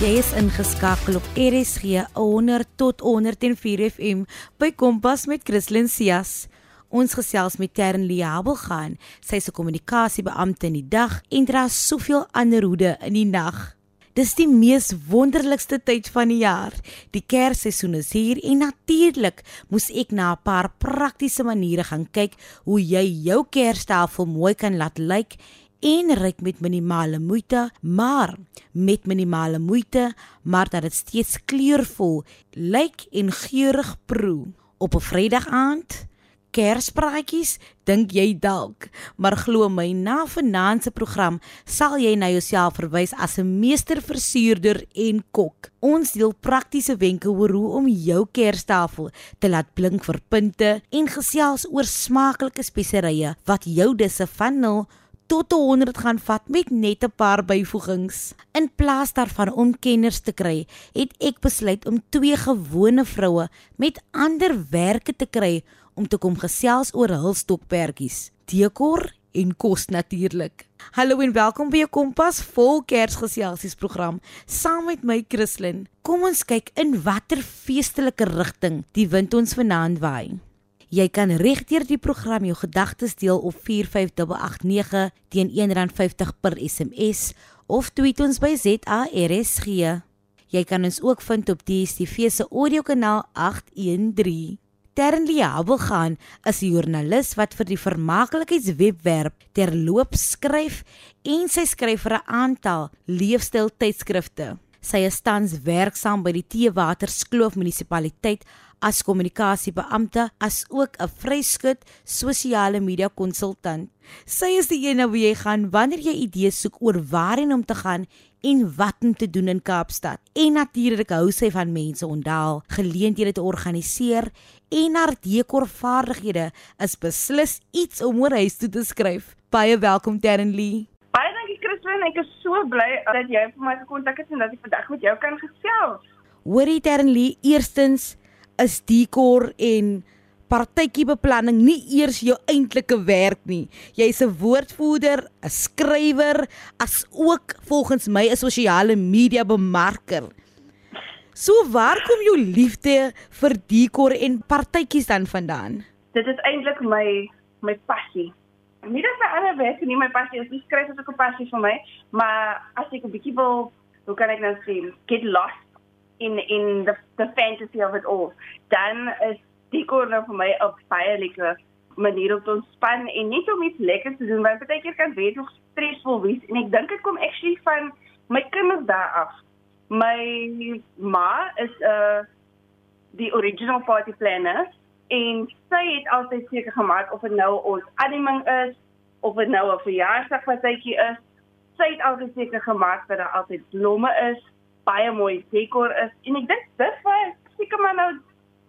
Jy is ingeskakel op RSG 100 tot 104 FM by Kompas met Christlyn Cias. Ons gesels met Tern Liabel gaan. Sy 'n kommunikasiebeampte in die dag en dra soveel ander hoede in die nag. Dis die mees wonderlikste tyd van die jaar. Die Kersseisoen is hier en natuurlik moes ek na 'n paar praktiese maniere gaan kyk hoe jy jou Kerstafel mooi kan laat lyk en ryk met minimale moeite, maar met minimale moeite, maar dat dit steeds kleurvol lyk en geurig proe. Op 'n Vrydag aand, Kerspraatjies, dink jy dalk, maar glo my, na vanaand se program sal jy na jouself verwys as 'n meesterversuurder en kok. Ons deel praktiese wenke oor hoe om jou Kerstafel te laat blink vir punte en gesels oor smaaklike speserye wat jou disse van 0 tot 100 gaan vat met net 'n paar byvoegings. In plaas daarvan om kenners te kry, het ek besluit om twee gewone vroue met ander werke te kry om te kom gesels oor hul stokperdjies, dekor en kos natuurlik. Hallo en welkom by 'n Kompas vol Kersgeselsies program saam met my Christlyn. Kom ons kyk in watter feestelike rigting die wind ons vanaand waai. Jy kan regdeur die program jou gedagtes deel op 45889 teen R1.50 per SMS of tweet ons by ZARSG. Jy kan ons ook vind op DSTV se audiokanaal 813. Ternlie Habelgaan is 'n joernalis wat vir die vermaaklikheidswebwerf Terloops skryf en sy skryf vir 'n aantal leefstyl tydskrifte. Sy is tans werksaam by die Teewaterskloof munisipaliteit as kommunikasiebeampte as ook 'n vryskut sosiale media konsultant. Sy is die een na wie jy gaan wanneer jy idees soek oor waarheen om te gaan en wat om te doen in Kaapstad. En natuurlik hou sy van mense ontdaal, geleenthede te organiseer en haar dekorvaardighede is beslis iets om oor huis toe te skryf. Baie welkom Terrenly. Baie Christine, ek is so bly dat jy vir my gekontak het en dat ek vandag met jou kan gesels. Hoorie Terrenly, eerstens is dekor en partytjie beplanning nie eers jou eintlike werk nie. Jy's 'n woordvoerder, 'n skrywer, as ook volgens my 'n sosiale media bemarker. So waar kom jou liefde vir dekor en partytjies dan vandaan? Dit is eintlik my my passie. Nie dat my ander werk nie my passie is, dis skryf is ook 'n passie vir my, maar as ek 'n bietjie wil, hoe kan ek nou sê, get lost in in the the fantasy of it all. Dan is dekor nou vir my 'n baie lekker manier om te ontspan en net om iets lekker te doen want baie keer kan weet hoe stresvol wees en ek dink dit kom actually van my kinders daar af. My ma is 'n uh, die original party planner en sy het altyd seker gemaak of dit nou ons animing is of dit nou 'n verjaarsdag wat sytjie is. Sy het altyd seker gemaak dat daar altyd blomme is baie mooi dekor is en ek dink dis waar seker maar nou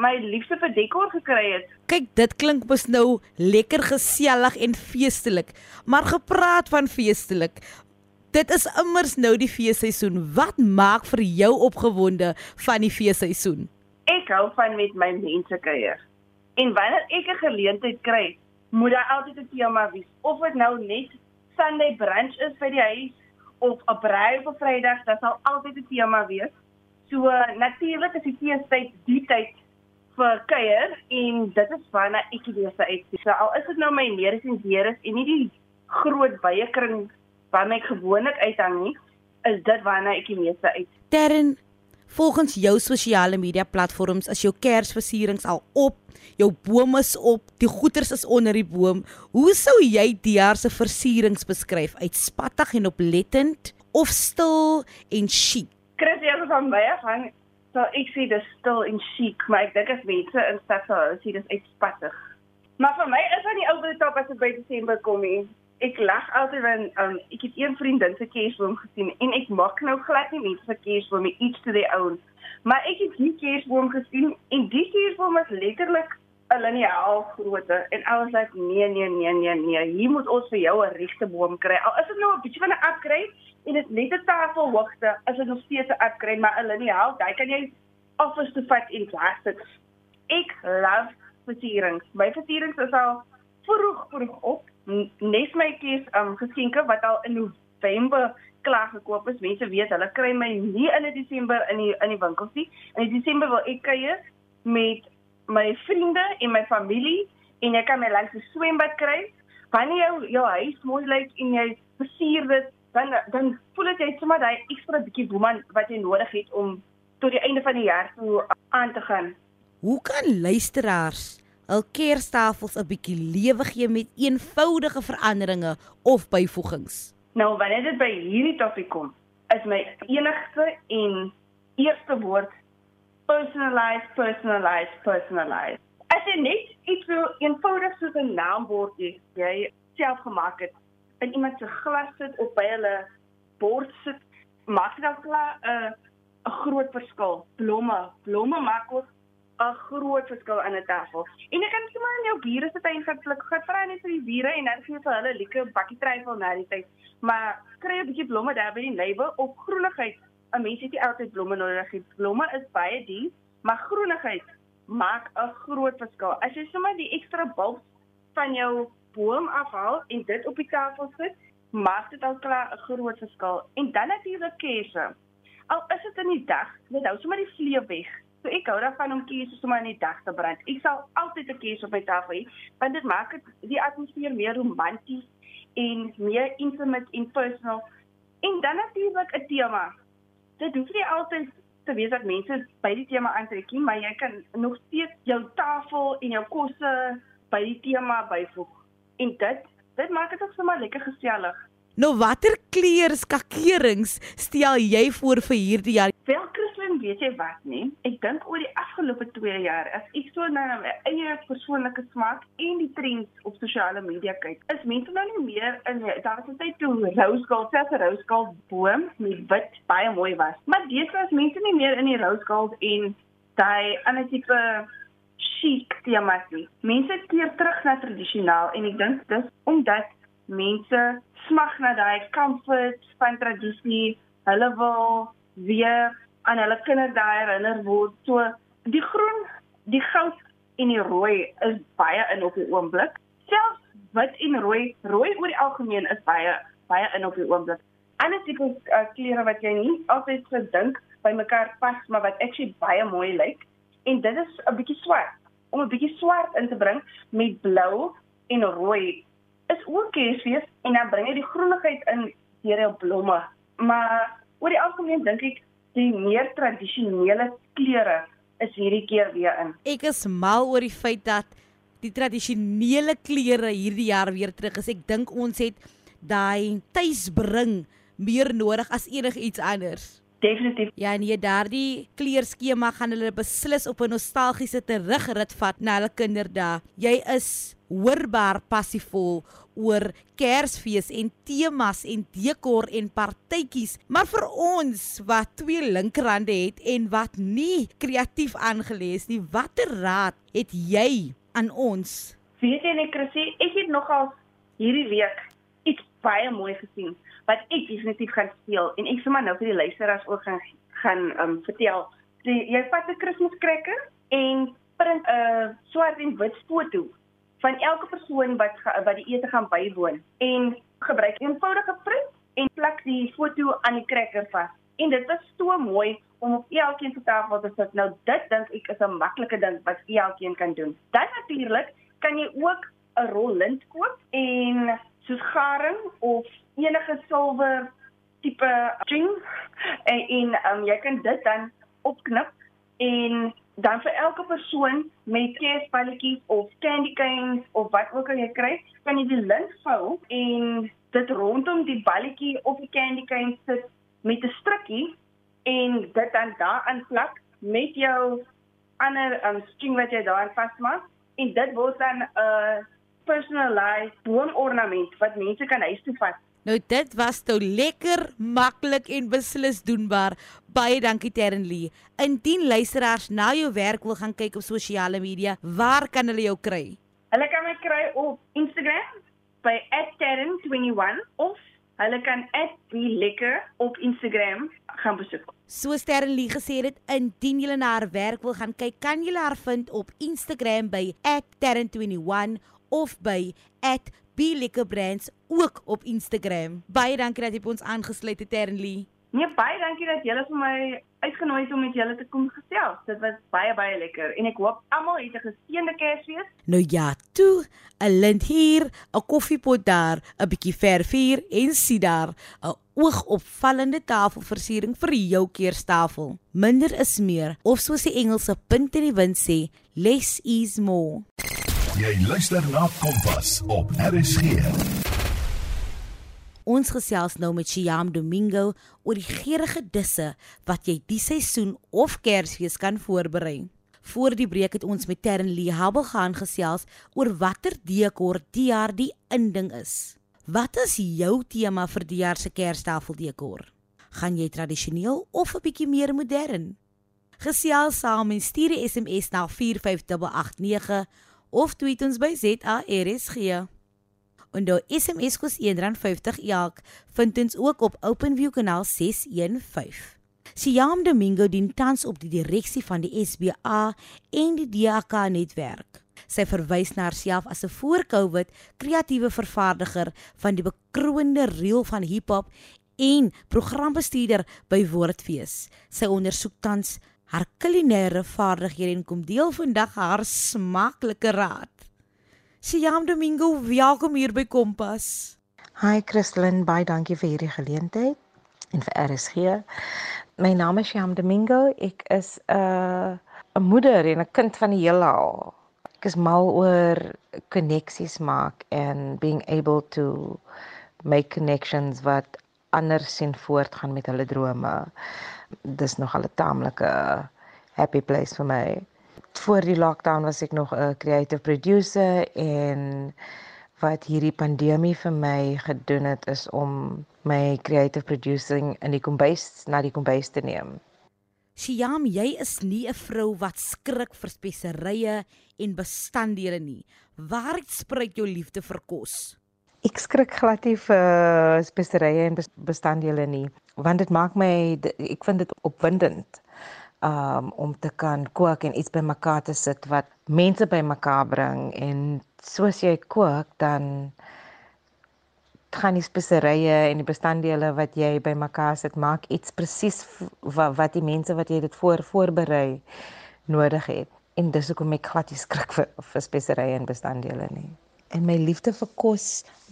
my liefde vir dekor gekry het. Kyk, dit klink mos nou lekker gesellig en feestelik. Maar gepraat van feestelik. Dit is immers nou die feesseisoen. Wat maak vir jou opgewonde van die feesseisoen? Ek hou van met my mense kuier. En wanneer ek 'n geleentheid kry, moet daar altyd 'n tema wees. Of dit nou net Sunday brunch is by die huis of 'n braai op Vrydag, dit sal altyd 'n tema wees. So natuurlik is die feestyd die tyd vir kuier en dit is wanneer ek die meeste uit. So al is dit nou my neus en deures en nie die groot byekring waarmee ek gewoonlik uithang nie, is dit wanneer ek die meeste uit. Terren Volgens jou sosiale media platforms is jou Kersversierings al op, jou boom is op, die goeders is onder die boom. Hoe sou jy die jaar se versierings beskryf? Uitspattig en oplettend of stil en chic? Chris, jy het van my afhang. So ek sê dis stil en chic, maar ek dink as mense in stad sou sê dis uitspattig. Maar vir my is dit nie oor die top as dit by Desember kom nie ek lag altyd wanneer um, ek het een vriendin se kersboom gesien en ek maak nou glad nie mense se kersboom iets te die ouen. Maar ek het die kersboom gesien en die kersboom is letterlik 'n lineaal grootte en alles sê nee nee nee nee nee, hier moet ons vir jou 'n regte boom kry. Al is dit nou 'n bietjie van 'n upgrade en dit net 'n tafelhoogte, is dit nog steeds 'n upgrade, maar 'n lineaal, daai kan jy offers te vat in plastic. Ek love versierings. My versierings is al vroeg vroeg op nesmetjies um geskenke wat al in November klaar gekoop is. Mense weet hulle kry my nie in Desember in die in die winkels nie. In Desember wil ek kuier met my vriende en my familie en jy kan my langs die swembad kry. Wanneer jou jou huis mooi lyk en jy versier dit, dan dan voel dit jy sommer daai ekstra bietjie woeman wat jy nodig het om tot die einde van die jaar toe aan te gaan. Hoe kan luisteraars hul kerstafels 'n bietjie lewe gee met eenvoudige veranderinge of byvoegings? Nou wanneer dit by hierdie topik kom, is my enigste en eerste woord personalize, personalize, personalize. As jy net iets so eenvoudig soos 'n naambordjie jy self gemaak het in iemand se glas sit of by hulle bord sit, maak dit al klaar 'n uh, 'n groot verskil. Blomme, blomme maak ook 'n groot verskil aan 'n tafel. En jy kan sommer in jou bure tuin gaan pluk, gaan vra net vir die bure en dan gee vir hulle 'n lekker bakkie tryfel na die tyd. Maar kry 'n bietjie blomme daar by die lewe of groenigheid. 'n Mens het nie altyd blomme nodig nie. Blomme is baie duur, maar groenigheid maak 'n groot verskil. As jy sommer die ekstra bulbs van jou boom afhaal en dit op die tafel sit, maak dit al klaar 'n groot verskil. En dan natuurlik keuse. Al is dit in die dag, net hou sommer die vlee weg. So ek hou daarvan om keuse sommer in die dag te brand. Ek sal altyd 'n keuse op my tafel hê, want dit maak dit die atmosfeer meer romanties en meer intimate en personal. En dan natuurlik 'n tema. Dit hoef nie altyd te wees dat mense by die tema aantrek nie, maar jy kan nog steeds jou tafel en jou kosse by die tema byvoeg. En dit dit maak dit ook sommer lekker gesellig. Nou watter kleure skakerings stel jy voor vir hierdie jaar? Wel Christlyn, weet jy wat nie? Ek dink oor die afgelope 2 jaar as ek so na my eie persoonlike smaak en die trends op sosiale media kyk, is mense nou nie meer in daar was 'n tyd toe rose gold, selfs 'n rose gold boom met wit baie mooi was. Maar deesdae is mense nie meer in die rose gold en daai ander tipe chic temas nie. Mense keer terug na tradisioneel en ek dink dis omdat mense smag na daai comfort van tradisie. Hulle wil weer aan hulle kinderdae herinner word. So die groen, die goud en die rooi is baie in op die oomblik. Selfs wit en rooi, rooi oor die algemeen is baie baie in op die oomblik. Ander tipe uh, kleure wat jy nie altyd gedink by mekaar pas, maar wat actually baie mooi lyk. En dit is 'n bietjie swart. Om 'n bietjie swart in te bring met blou en rooi is ook kersfees en dan bring jy die groenigheid in deur jou blomme. Maar oor die algemeen dink ek die meer tradisionele kleure is hierdie keer weer in. Ek is mal oor die feit dat die tradisionele kleure hierdie jaar weer terug is. Ek dink ons het daai tuisbring meer nodig as enigiets anders. Definitief. Ja, nee, daardie kleurskema gaan hulle beslis op 'n nostalgiese terugrit vat na hulle kinderdae. Jy is hoorbaar passievol oor Kersfees en temas en dekor en partytjies, maar vir ons wat twee linkerhande het en wat nie kreatief aangelees nie, watter raad het jy aan ons? Weet jy net Chrissy, ek het nogal hierdie week iets baie mooi gesien wat ek definitief gaan speel en ek sommer nou vir die luisteraars ook gaan gaan um, vertel. Die, jy vat 'n Kersfeeskrekker en print 'n uh, swart en wit foto van elke persoon wat ga, wat die ete gaan bywoon en gebruik eenvoudige print en plak die foto aan die krekker vas. En dit was so mooi om op elkeen se tafel te sit. Nou dit dink ek is 'n maklike ding wat elkeen kan doen. Dan natuurlik kan jy ook 'n rol lint koop en soos garing of enige silwer tipe string en, en um, jy kan dit dan opknip en dan vir elke persoon met kersballetjies of candy canes of wat ook al jy kry, kan jy die lint vou en dit rondom die balletjie of die candy cane sit met 'n strikkie en dit dan daaraan plak met jou ander um, string wat jy daaraan vasmaak en dit word dan 'n uh, personalized boomornament wat mense kan huis toe vat. Nou dit was nou lekker, maklik en beslis doenbaar. Baie dankie Terrenlee. Indien luisteraars na jou werk wil gaan kyk op sosiale media, waar kan hulle jou kry? Hulle kan my kry op Instagram by @terren21 of hulle kan @belekker op Instagram gaan besoek. So Sterrenlie gesê het, indien jy na haar werk wil gaan kyk, kan jy haar vind op Instagram by @terren21 of by @belekkerbrands ook op Instagram. Baie dankie dat jy by ons aangesluit het, Ternly. Nee, baie dankie dat julle vir my uitgenooi het om met julle te kom gesels. Dit was baie baie lekker en ek hoop almal het 'n geseënde Kersfees. Nou ja, toe, 'n lint hier, 'n koffiepot daar, 'n bietjie verf hier en sien daar 'n oogopvallende tafelversiering vir jou keerstafel. Minder is meer, of soos die Engelse punt in die wind sê, less is more. Jy luister na Kompas op RSG. Ons gesels nou met Shiam Domingo oor die geurende disse wat jy die seisoen of Kersfees kan voorberei. Voor die breek het ons met Terren Lee Habel gaan gesels oor watter dekor die jaar die inding is. Wat is jou tema vir die jaar se Kerstafeldekor? Gaan jy tradisioneel of 'n bietjie meer modern? Gesels saam en stuur 'n SMS na 45889 of tweet ons by ZARSG. En daar SMS kos R1.50 elk, vind ons ook op OpenView kanaal 615. Siam Domingo dien tans op die direksie van die SBA en die DAK netwerk. Sy verwys na haarself as 'n voor-COVID kreatiewe vervaardiger van die bekroonde reel van hiphop en programbestuurder by Woordfees. Sy ondersoek tans haar kulinaire vaardighede en kom deel vandag haar smaaklike raad. Siam Domingo, welkom hier by Kompas. Hi Christlyn, baie dankie vir hierdie geleentheid en vir RSG. My naam is Siam Domingo. Ek is 'n uh, 'n moeder en 'n kind van die heelal. Ek is mal oor koneksies maak en being able to make connections wat ander sien voortgaan met hulle drome. Dis nog al 'n taamlike happy place vir my voor die lockdown was ek nog 'n creative producer en wat hierdie pandemie vir my gedoen het is om my creative producing in die kombuis na die kombuis te neem. Siam, jy is nie 'n vrou wat skrik vir speserye en bestanddele nie. Waar spruit jou liefde vir kos? Ek skrik glad nie vir speserye en bestanddele nie, want dit maak my ek vind dit opwindend um om te kan kook en iets bymekaar te sit wat mense bymekaar bring. En soos jy kook dan gaan die speserye en die bestanddele wat jy bymekaar sit maak iets presies wat, wat die mense wat jy dit voor voorberei nodig het. En dis hoekom ek glad nie skrik vir, vir speserye en bestanddele nie en my liefde vir kos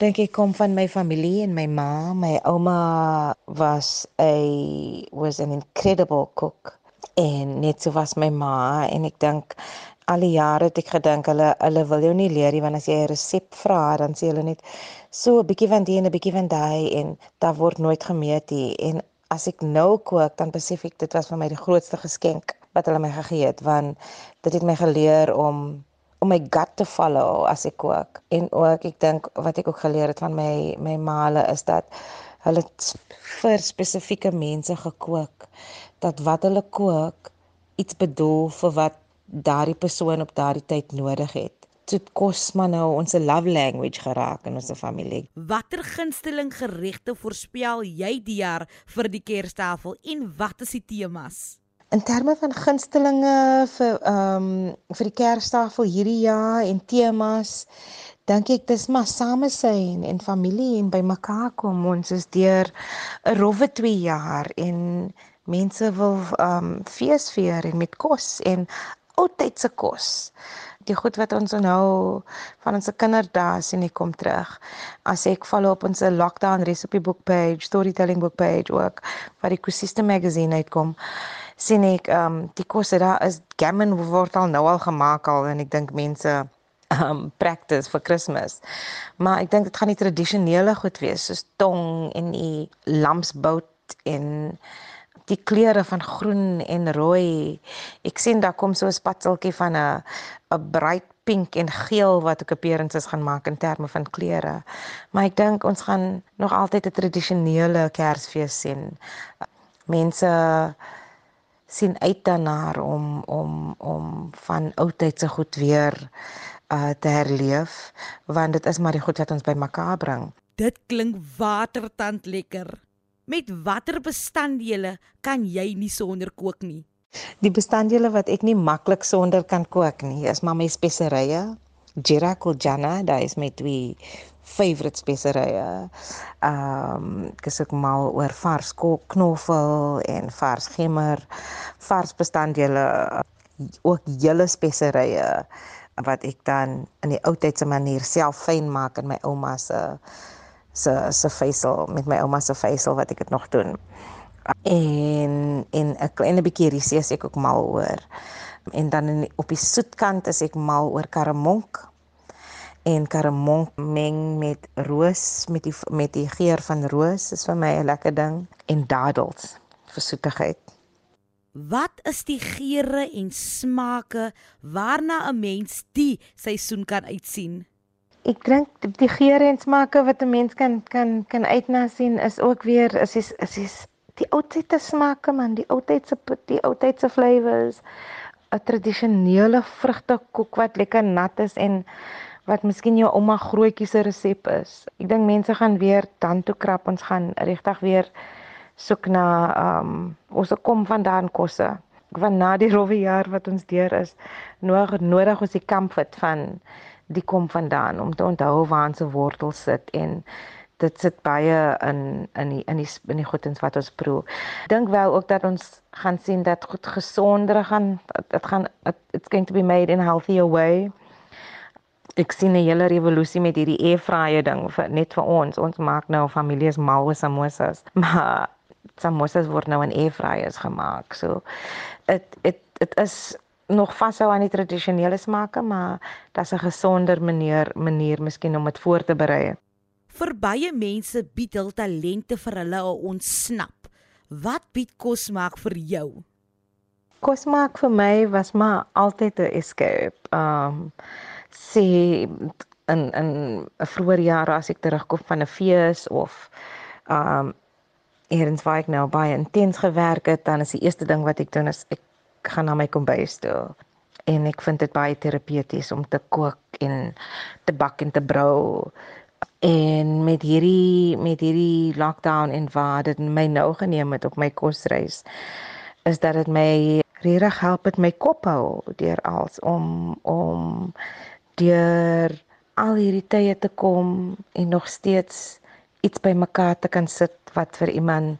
dink ek kom van my familie en my ma. My ouma was a was an incredible cook en net so was my ma. En ek dink al die jare het ek gedink hulle hulle wil jou nie leer nie want as jy 'n resep vra dan sê hulle net so 'n bietjie van die en 'n bietjie van daai en daar word nooit gemeet nie. En as ek nou kook dan besef ek dit was vir my die grootste geskenk wat hulle my gegee het want dit het my geleer om om my gut te follow as ek kook en ook ek dink wat ek ook geleer het van my my maale is dat hulle vir spesifieke mense gekook dat wat hulle kook iets bedoel vir wat daardie persoon op daardie tyd nodig het. Dit kos maar nou ons love language geraak in ons familie. Watter gunsteling geregte voorspel jy die jaar vir die Kerstafel en wat is die temas? In terme van gunstelinge vir ehm um, vir die Kerstafel hierdie jaar en temas dink ek dis maar samesyn en familie en bymekaar kom ons is deur 'n rowwe 2 jaar en mense wil um feesvier en met kos en oudtydse kos. Die goed wat ons nou van ons kinderdae sien kom terug. As ek follow op ons lockdown recipe book page, storytelling book page ook wat die Ecosystem magazine uitkom, sien ek um die kos daar is gammon word al nou al gemaak al en ek dink mense um practice vir Kersfees. Maar ek dink dit gaan die tradisionele goed wees soos tong en die lamsbout en die kleure van groen en rooi. Ek sien daar kom so 'n spatseltjie van 'n 'n bright pink en geel wat ek appearances gaan maak in terme van kleure. Maar ek dink ons gaan nog altyd 'n tradisionele Kersfees sien. Mense sien uit daarna om om om van oudtydse goed weer uh te herleef want dit is maar die goed wat ons by mekaar bring. Dit klink watertand lekker. Met watter bestanddele kan jy nie sonder kook nie? Die bestanddele wat ek nie maklik sonder kan kook nie, is maar my speserye Jerakuljana, daai is my twee favorite speserye. Ehm um, ek is ook mal oor vars knoffel en vars gemmer, vars bestanddele ook hele speserye wat ek dan in die ou tydse manier self fyn maak in my ouma se se se facial met my ouma se facial wat ek dit nog doen. En en 'n klein bietjie risie is ek ook mal oor. En dan in, op die soetkant is ek mal oor karamonk. En karamonk meng met roos met die met die geur van roos is vir my 'n lekker ding en dadels vir soetigheid. Wat is die geure en smake waarna 'n mens die seisoen kan uitsien? Ek dink die geure en smake wat 'n mens kan kan kan uitna sien is ook weer is is is, is die ou tydse smake man, die ou tydse die ou tydse flavours, 'n tradisionele vrugtekoek wat lekker nat is en wat miskien jou ouma grootjie se resep is. Ek dink mense gaan weer dan toe krap ons gaan regtig weer soek na ehm um, ons kom vandaan kosse. Want na die rowwe jaar wat ons deur is, nodig nodig ons die comfort van die kom vandaan om te onthou waar ons wortels sit en dit sit baie in in die in die in die goedens wat ons proe. Dink wel ook dat ons gaan sien dat goed gesonder gaan dit gaan it's going to be made in healthier way. Ek sien 'n hele revolusie met hierdie air fryer ding vir net vir ons. Ons maak nou families mal met samosas. Maar samosas word nou in air fryers gemaak. So dit dit dit is nog vashou aan die tradisionele smake, maar daar's 'n gesonder manier manier miskien om dit voor te berei. Vir baie mense bied hul talente vir hulle 'n ontsnap. Wat bied kos maak vir jou? Kos maak vir my was maar altyd 'n escape. Um sê in in 'n vroeë jaar as ek terugkom van 'n fees of um eers waar ek nou baie intens gewerk het, dan is die eerste ding wat ek doen is ek gaan na my kombuis toe. En ek vind dit baie terapeuties om te kook en te bak en te brou. En met hierdie met hierdie lockdown en waar dit my nou geneem het op my kosreis is dat dit my regtig help met my kop hou deur als om om deur al hierdie tye te kom en nog steeds iets by mekaar te kan sit wat vir iemand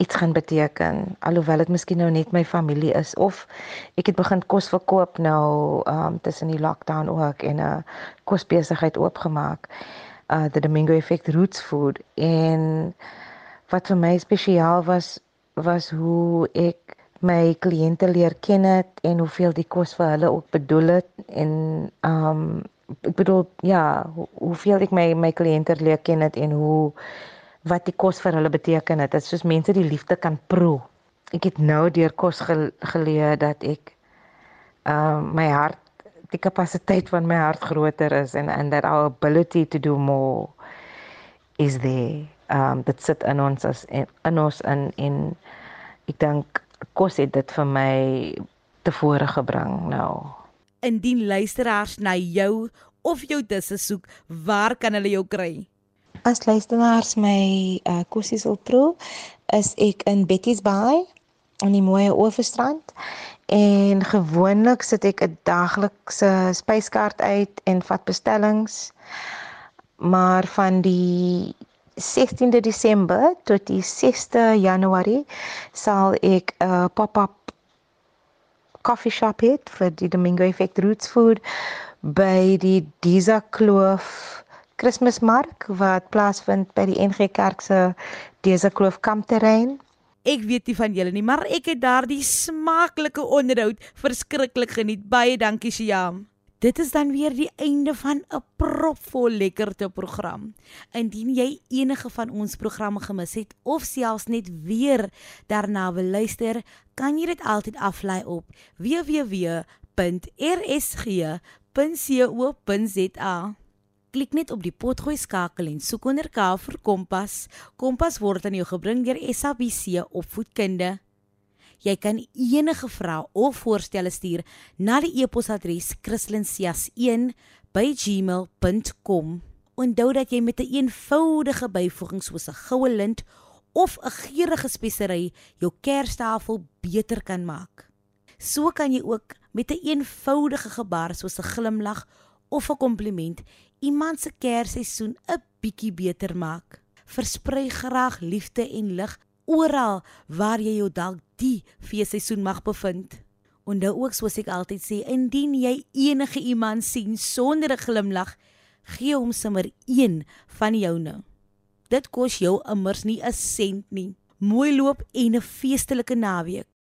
iets gaan beteken alhoewel dit miskien nou net my familie is of ek het begin kos verkoop nou um tussen die lockdown ook en 'n kosbesigheid oopgemaak uh the Domingo Effect Roots Food. En wat vir my spesiaal was was hoe ek my kliënte leer ken het en hoeveel die kos vir hulle ook bedoel het en um ek bedoel ja hoeveel ek my my kliënte leer ken het en hoe wat die kos vir hulle beteken het. Dit is soos mense die liefde kan proe. Ek het nou deur kos geleer dat ek ehm uh, my hart die kapasiteit van my hart groter is en and that our ability to do more is there. Ehm um, dit sit in ons as in, in ons in en ek dink kos het dit vir my tevore gebring nou. Indien luisteraars na jou of jou disse soek, waar kan hulle jou kry? As luisteraars my uh, kossies wil proe, is ek in Betty's Bay in die mooi Oeverstrand en gewoonlik sit ek 'n daglikse spyskaart uit en vat bestellings. Maar van die 16de Desember tot die 6de Januarie sal ek 'n uh, pop-up coffee shop hê vir die Domingo Effect Roots Food by die Disa Kloof Kersmark wat plaasvind by die NG Kerk se Dese Kloof kampterrein. Ek weet nie van julle nie, maar ek het daardie smaaklike onderhoud verskriklik geniet. Baie dankie Siam. Dit is dan weer die einde van 'n propvol lekkerte program. Indien jy enige van ons programme gemis het of selfs net weer daarna wil luister, kan jy dit altyd aflaai op www.rsg.co.za. Klik net op die potgooi skakel en soek onder K vir Kompas. Kompas word aan jou gebring deur SABC Opvoedkunde. Jy kan enige vrae of voorstelle stuur na die e-posadres christlincias1@gmail.com. Onthou dat jy met 'n een eenvoudige byvoeging soos 'n goue lint of 'n geurende spesery jou kerstafel beter kan maak. So kan jy ook met 'n een eenvoudige gebaar soos 'n glimlag of 'n kompliment iemand se Kersseisoen 'n bietjie beter maak. Versprei graag liefde en lig oral waar jy jou dalk die feesseisoen mag bevind. Onthou ook soos ek altyd sê, indien jy enige iemand sien sonder 'n glimlag, gee hom sommer een van joune. Dit kos jou immers nie 'n sent nie. Mooi loop en 'n feestelike naweek.